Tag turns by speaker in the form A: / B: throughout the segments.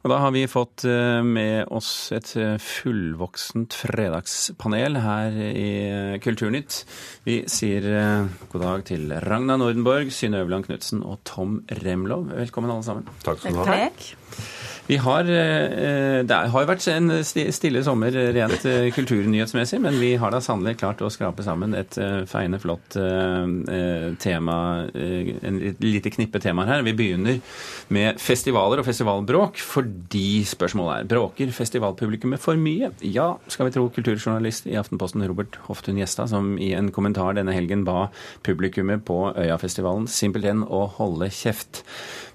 A: Og da har vi fått eh, med oss et eh, fullvoksent fredagspanel her i eh, Kulturnytt. Vi sier god dag til Ragna Nordenborg, Synne Land Knutsen og Tom Remlov. Velkommen alle sammen.
B: Takk skal du ha.
A: Vi har, eh, Det har vært en stille sommer rent eh, kulturnyhetsmessig, men vi har da sannelig klart å skrape sammen et eh, feiende flott tema, en lite knippe temaer her. Vi begynner med festivaler og festivalbråk, fordi spørsmålet er bråker festivalpublikummet for mye? Ja, skal vi tro kulturjournalist i Aftenposten Robert Hoftun Gjestad, som i en kommentar denne helgen ba publikummet på Øyafestivalen simpelthen å holde kjeft.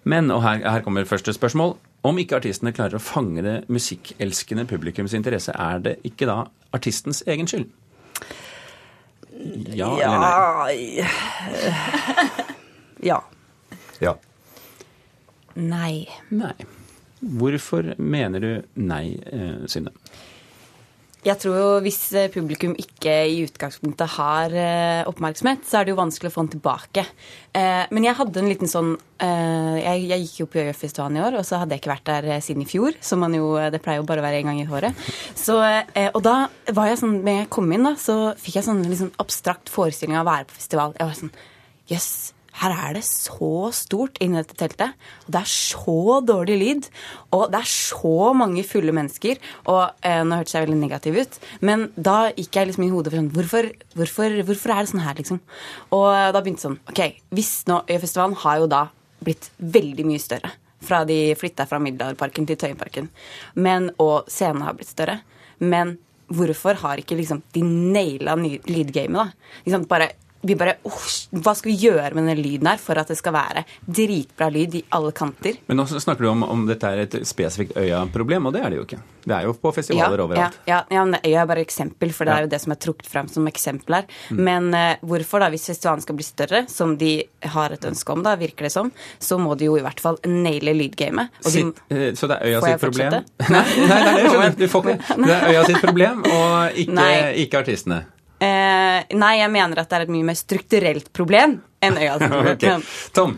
A: Men, og her, her kommer første spørsmål, om ikke artistene klarer å fange det musikkelskende publikums interesse, er det ikke da artistens egen skyld?
C: Ja, ja eller nei? Ja.
B: Ja.
C: Nei.
A: Nei. Hvorfor mener du nei, eh, Synne?
C: Jeg tror jo hvis eh, publikum ikke i utgangspunktet har eh, oppmerksomhet, så er det jo vanskelig å få den tilbake. Eh, men jeg hadde en liten sånn Jeg, jeg gikk jo på Øyafestivalen i år, og så hadde jeg ikke vært der siden i fjor. Som man jo Det pleier jo bare å være én gang i året. Så, og da var jeg sånn Når jeg kom inn, da, så fikk jeg sånn liksom abstrakt forestilling av å være på festival. Jeg var sånn Jøss. Yes, her er det så stort inni dette teltet. Og det er så dårlig lyd. Og det er så mange fulle mennesker. Og eh, nå hørtes jeg veldig negativ ut, men da gikk jeg liksom i hodet for sånn hvorfor, hvorfor, hvorfor, er det sånn her, liksom? Og da begynte sånn OK, hvis nå Øyafestivalen har jo da blitt veldig mye større. Fra de flytta fra Middelalderparken til Tøyenparken. Og scenene har blitt større. Men hvorfor har ikke liksom de naila lydgamet, da? Liksom bare vi bare oh, Hva skal vi gjøre med denne lyden her for at det skal være dritbra lyd i alle kanter?
A: Men nå snakker du om om dette er et spesifikt Øya-problem, og det er det jo ikke. Det er jo på festivaler
C: ja,
A: overalt.
C: Ja, ja, men Øya er bare eksempel, for det er jo det som er trukket frem som eksempel her. Mm. Men uh, hvorfor, da, hvis festivalen skal bli større, som de har et ønske om, da, virker det som, så må de jo i hvert fall naile lydgamet.
A: De, eh, så det er Øya sitt problem? Nei, nei, nei, det skjønner du. får ikke. Det er Øya sitt problem, og ikke, ikke artistene.
C: Eh, nei, jeg mener at det er et mye mer strukturelt problem enn Øyas problem. okay.
A: Tom?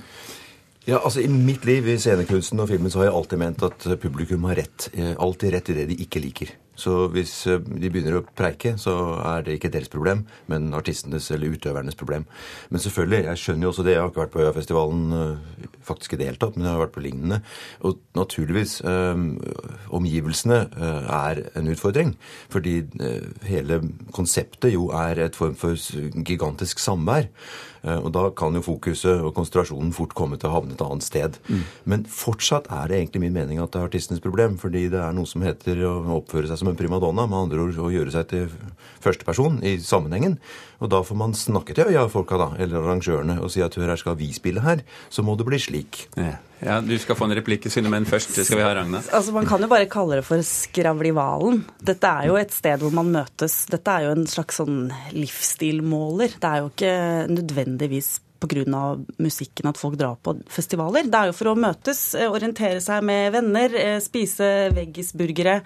B: Ja, altså I mitt liv i scenekunsten og filmen så har jeg alltid ment at publikum har rett. Eh, alltid rett i det de ikke liker. Så hvis eh, de begynner å preike, så er det ikke deres problem, men artistenes eller utøvernes problem. Men selvfølgelig, jeg skjønner jo også det. Jeg har ikke vært på Øyafestivalen eh, faktisk i det hele tatt, men jeg har vært på lignende. Og naturligvis, øh, omgivelsene er en utfordring. Fordi hele konseptet jo er et form for gigantisk samvær. Og da kan jo fokuset og konsentrasjonen fort komme til å havne et annet sted. Mm. Men fortsatt er det egentlig min mening at det er artistenes problem, fordi det er noe som heter å oppføre seg som som en primadonna, med andre ord å gjøre seg til førsteperson i sammenhengen. Og da får man snakke til øya-folka, da, eller arrangørene, og si at hør, her skal vi spille her, så må det bli slik.
A: Ja, ja Du skal få en replikk, Synne, men først skal vi ha Ragna.
D: Altså, Man kan jo bare kalle det for Skravlivalen. Dette er jo et sted hvor man møtes. Dette er jo en slags sånn livsstilmåler. Det er jo ikke nødvendigvis pga. musikken at folk drar på festivaler. Det er jo for å møtes, eh, orientere seg med venner, eh, spise veggisburgere.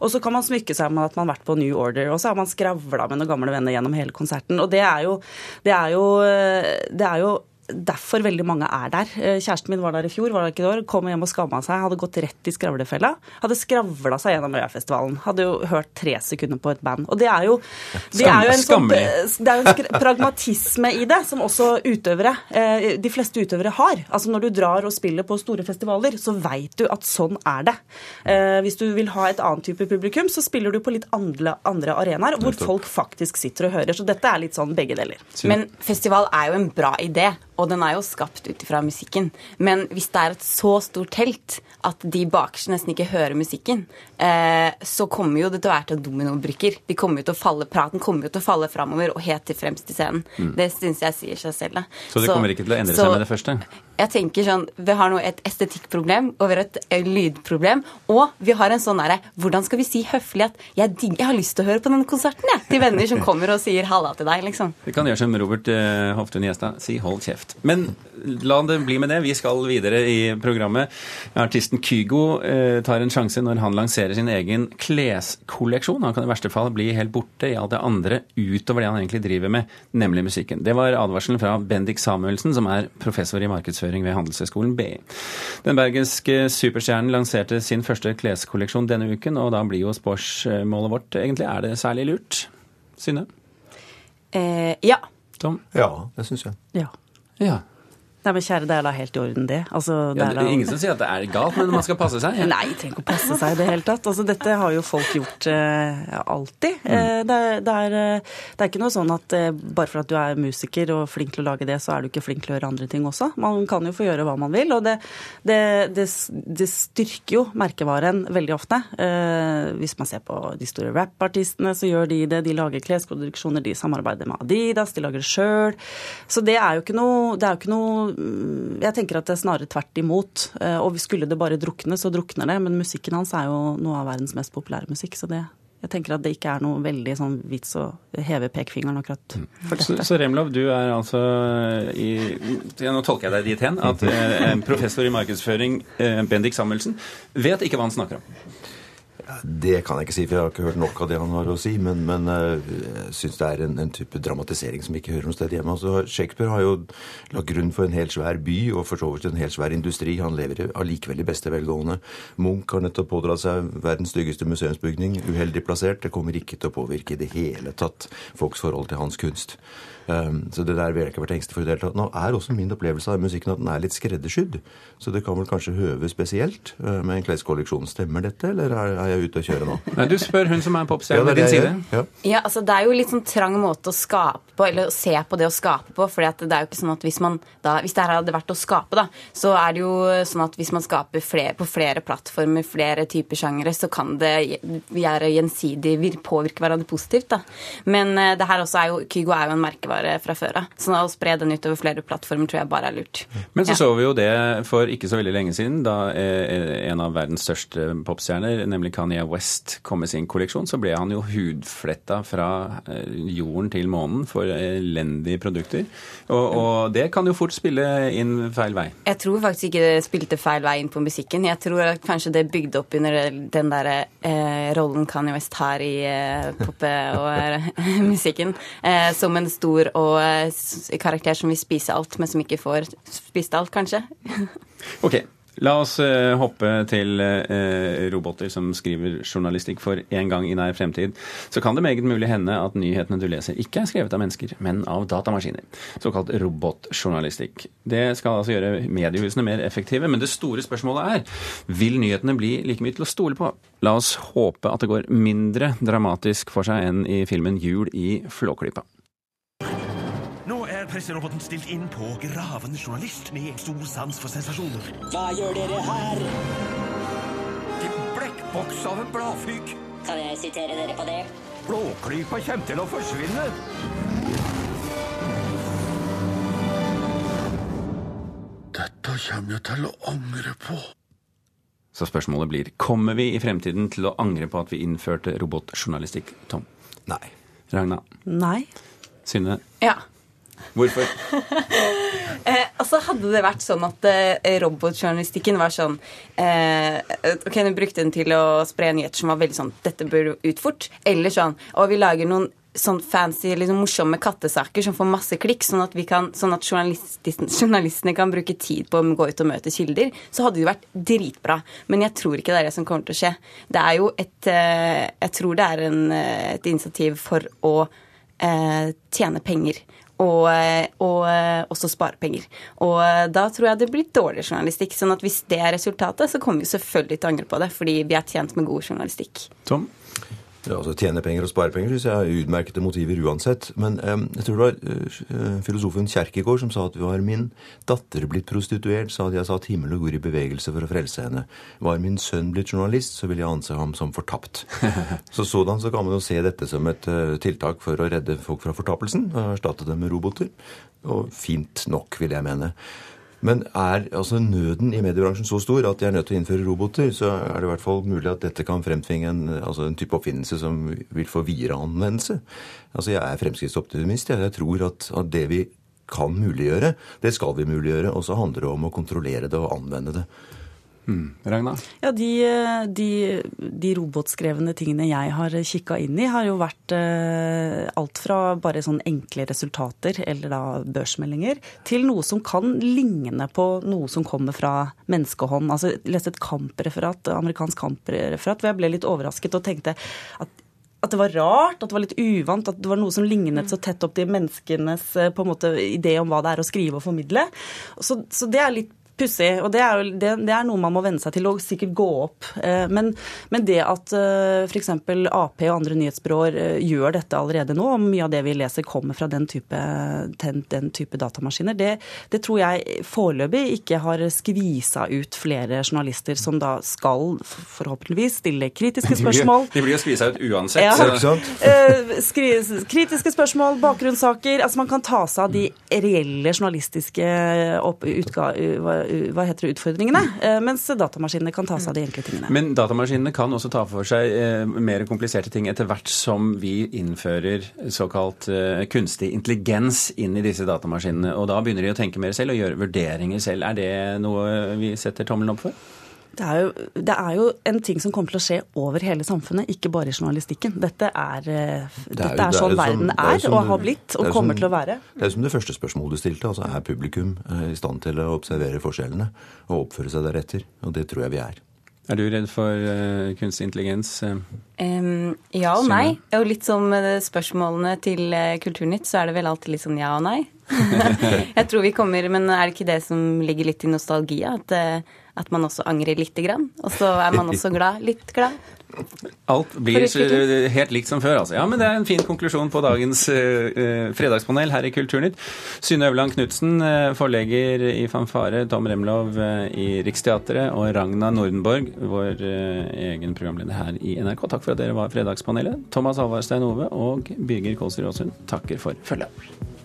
D: Og så kan man smykke seg med at man har vært på New Order, og så har man skravla med noen gamle venner gjennom hele konserten. Og det er jo, det er jo, eh, det er jo derfor veldig mange er der. Eh, kjæresten min var der i fjor, var der ikke i år, kom hjem og skamma seg. Hadde gått rett i skravlefella. Hadde skravla seg gjennom Øyafestivalen. Hadde jo hørt tre sekunder på et band. Og det er jo, det er jo en, sånn, det er en pragmatisme i det, som også utøvere, eh, de fleste utøvere har. Altså Når du drar og spiller på store festivaler, så veit du at sånn er det. Eh, hvis du vil ha et annet type publikum, så spiller du på litt andre, andre arenaer hvor folk faktisk sitter og hører. Så dette er litt sånn begge deler.
C: Men festival er jo en bra idé. Og den er jo skapt ut ifra musikken. Men hvis det er et så stort telt at de bakerste nesten ikke hører musikken, eh, så kommer jo det til å være til dominobrikker. De kommer jo til å falle, Praten kommer jo til å falle framover og helt til fremst i scenen. Mm. Det syns jeg sier seg selv. Da.
A: Så det kommer ikke til å endre så, seg med det første?
C: Jeg tenker sånn, Vi har nå et estetikkproblem og vi har et lydproblem. Og vi har en sånn derre Hvordan skal vi si høflig at jeg, digger, jeg har lyst til å høre på denne konserten, jeg, til venner som kommer og sier halla til deg, liksom.
A: Vi kan gjøre som Robert eh, Hoftun Gjestad, si hold kjeft. Men la det bli med det. Vi skal videre i programmet. Artisten Kygo eh, tar en sjanse når han lanserer sin egen kleskolleksjon. Han kan i verste fall bli helt borte i alt det andre utover det han egentlig driver med, nemlig musikken. Det var advarselen fra Bendik Samuelsen, som er professor i markedsføring markedsføring ved Handelshøyskolen BI. Den bergenske superstjernen lanserte sin første kleskolleksjon denne uken, og da blir jo spørsmålet vårt egentlig er det særlig lurt? Synne?
C: Eh, ja.
A: Tom?
B: Ja, det syns jeg.
D: Ja.
A: Ja.
D: Nei, men kjære, det er da helt i orden, det. Altså, det
A: ja
D: er da...
A: ingen som sier at det er galt, men man skal passe seg. Ja.
D: Nei, trenger ikke å passe seg i det hele tatt. Altså, dette har jo folk gjort eh, alltid.
A: Mm.
D: Eh, det, det, er, eh, det er ikke noe sånn at eh, bare for at du er musiker og flink til å lage det, så er du ikke flink til å gjøre andre ting også. Man kan jo få gjøre hva man vil, og det, det, det, det styrker jo merkevaren veldig ofte. Eh, hvis man ser på de store rappartistene, så gjør de det. De lager klesproduksjoner, de samarbeider med Adidas, de lager det sjøl. Så det er jo ikke noe, det er jo ikke noe Jeg tenker at det er snarere tvert imot. Eh, Og skulle det bare drukne, så drukner det. Men musikken hans er jo noe av verdens mest populære musikk, så det jeg tenker at det ikke er noe veldig sånn vits å heve pekefingeren akkurat for
A: Så,
D: dette.
A: så Remlov, du er altså i ja, Nå tolker jeg deg dit hen at eh, professor i markedsføring, eh, Bendik Samuelsen, vet ikke hva han snakker om.
B: Det kan jeg ikke si, for jeg har ikke hørt nok av det han har å si. Men, men eh, jeg syns det er en, en type dramatisering som ikke hører noe sted hjemme. Altså, Shakespeare har jo lagt grunn for en helt svær by, og for så vidt en helt svær industri. Han lever allikevel i beste velgående. Munch har nettopp pådratt seg verdens styggeste museumsbygning. Uheldig plassert. Det kommer ikke til å påvirke i det hele tatt folks forhold til hans kunst. Um, så det der vil jeg ikke vært engstelig for i det hele tatt. Nå er også min opplevelse av musikken at den er litt skreddersydd. Så det kan vel kanskje høve spesielt uh, med en kleskolleksjon. Stemmer dette, eller er, er ute å kjøre nå?
A: Nei, Du spør hun som er popstjerne ved
B: er
A: din side.
B: Ja.
C: Ja, altså Det er jo litt sånn trang måte å skape på, eller å se på det å skape på. For det er jo ikke sånn at Hvis man da, hvis det her hadde vært å skape, da, så er det jo sånn at hvis man skaper flere, på flere plattformer, flere typer sjangere, så kan det gjøre gjensidig vir- påvirke hverandre positivt. da. Men eh, det her også er jo, Kygo er jo en merkevare fra før av. Så å spre den utover flere plattformer tror jeg bare er lurt.
A: Men så
C: Ja.
A: så vi jo det for ikke så veldig lenge siden, da eh, en av verdens største popstjerner, nemlig Kanye West, kom med sin kolleksjon. Så ble han jo hudfletta fra eh, jorden til månen for elendige produkter. Og, og det kan jo fort spille inn feil vei.
C: Jeg tror faktisk ikke det spilte feil vei inn på musikken. Jeg tror at kanskje det bygde opp under den der eh, rollen Kanye West har i eh, poppe og eh, musikken. Eh, som en stor og eh, karakter som vil spise alt, men som ikke får spist alt, kanskje.
A: Ok, la oss eh, hoppe til eh, roboter som skriver journalistikk for en gang i nær fremtid. Så kan det meget mulig hende at nyhetene du leser ikke er skrevet av mennesker, men av datamaskiner. Såkalt robotjournalistikk. Det skal altså gjøre mediehusene mer effektive, men det store spørsmålet er vil nyhetene bli like mye til å stole på? La oss håpe at det går mindre dramatisk for seg enn i filmen Jul i Flåklypa.
E: Nå er presseroboten stilt inn på gravende journalist med stor sans for sensasjoner.
F: Hva gjør dere her?
E: Til blekkboks av en bladfyk.
F: Kan jeg sitere dere på det?
E: Blåklypa kommer til å forsvinne.
G: Dette kommer jeg til å angre på.
A: Så spørsmålet blir kommer vi i fremtiden til å angre på at vi innførte robotjournalistikk, Tom?
B: Nei.
A: Ragna?
D: Nei.
A: Synne?
C: Ja.
A: Hvorfor?
C: Eh, altså Hadde det vært sånn at eh, robotjournalistikken var sånn eh, Ok, du brukte den til å spre nyheter som var veldig sånn Dette bør ut fort. Eller sånn Og vi lager noen sånn fancy, liksom morsomme kattesaker som får masse klikk, sånn at, vi kan, sånn at journalistene, kan bruke tid på å gå ut og møte kilder, så hadde det vært dritbra. Men jeg tror ikke det er det som kommer til å skje. Det er jo et eh, Jeg tror det er en, eh, et initiativ for å eh, tjene penger. Og, eh, og eh, også spare penger. Og eh, da tror jeg det blir dårlig journalistikk. sånn at hvis det er resultatet, så kommer vi selvfølgelig til å angre på det, fordi vi er tjent med god journalistikk.
A: Tom?
B: Ja, altså Tjene penger og spare penger synes jeg er utmerkede motiver uansett. Men eh, jeg tror det var eh, filosofen Kjerkegaard som sa at var min datter blitt prostituert, så hadde jeg satt himmel og jord i bevegelse for å frelse henne. Var min sønn blitt journalist, så ville jeg anse ham som fortapt. så sådan så kan man jo se dette som et eh, tiltak for å redde folk fra fortapelsen, og erstatte dem med roboter. Og fint nok, vil jeg mene. Men er altså nøden i mediebransjen så stor at de er nødt til å innføre roboter, så er det i hvert fall mulig at dette kan fremtvinge en, altså en type oppfinnelse som vil få videre anvendelse. Altså Jeg er fremskrittsoptimist. Jeg, tror at, at det vi kan muliggjøre, det skal vi muliggjøre. Og så handler det om å kontrollere det og anvende det.
A: Mm. Ragna?
D: Ja, de, de, de robotskrevne tingene jeg har kikka inn i, har jo vært eh, alt fra bare sånn enkle resultater, eller da børsmeldinger, til noe som kan ligne på noe som kommer fra menneskehånd. Altså, jeg leste et kampreferat, amerikansk kampreferat, hvor jeg ble litt overrasket og tenkte at at det var rart, at det var litt uvant, at det var noe som lignet så tett opp til menneskenes eh, på en måte, idé om hva det er å skrive og formidle. Så, så det er litt pussig. Og det er, jo, det, det er noe man må venne seg til og sikkert gå opp. Eh, men, men det at f.eks. Ap og andre nyhetsbyråer eh, gjør dette allerede nå, og mye av det vi leser kommer fra den type, den, den type datamaskiner, det, det, tror jeg foreløpig ikke har skvisa ut flere journalister som da skal forhåpentligvis stille kritiske spørsmål.
A: De blir jo skvisa ut uansett.
D: Ja.
A: så-
D: Eh, skri- kritiske spørsmål, bakgrunnssaker. Altså man kan ta seg av de reelle journalistiske opp, utga, hva, heter det, utfordringene. eh, Mens datamaskinene kan ta seg av de enkle tingene.
A: Men datamaskinene kan også ta for seg eh, mer kompliserte ting etter hvert som vi innfører såkalt eh, kunstig intelligens inn i disse datamaskinene. Og da begynner de å tenke mer selv og gjøre vurderinger selv. Er det noe vi setter tommelen opp for?
D: Det er, jo, det er jo en ting som kommer til å skje over hele samfunnet, ikke bare i journalistikken. Dette er, eh,
B: Det er
D: dette er
B: det
D: sånn
B: som-
D: verden
B: er
D: er,
B: som
D: og har blitt, og
B: er
D: kommer
B: som-
D: til å være.
B: Det er som det første spørsmålet du stilte. altså Er publikum eh, i stand til å observere forskjellene og oppføre seg deretter? Og det tror jeg vi er.
A: Er du redd for uh, kunstig intelligens?
C: Um, ja og nei. Og litt som spørsmålene til Kulturnytt, så er det vel alltid litt sånn ja og nei. jeg tror vi kommer, Men er det ikke det som ligger litt i nostalgia? At, eh, at man også angrer lite grann? Og så er man også glad. Litt glad.
A: Alt blir eh, helt likt som før, altså. Ja, men det er en fin konklusjon på dagens eh, fredagspanel her i Kulturnytt. Synne Øverland Knutsen, forlegger i Fanfare, Tom Remlov i Riksteatret og Ragna Nordenborg, vår uh, egen programleder her i NRK. Takk for at dere var fredagspanelet. Thomas Alvarstein Ove og Birger Kolsrud Aasund takker for følget.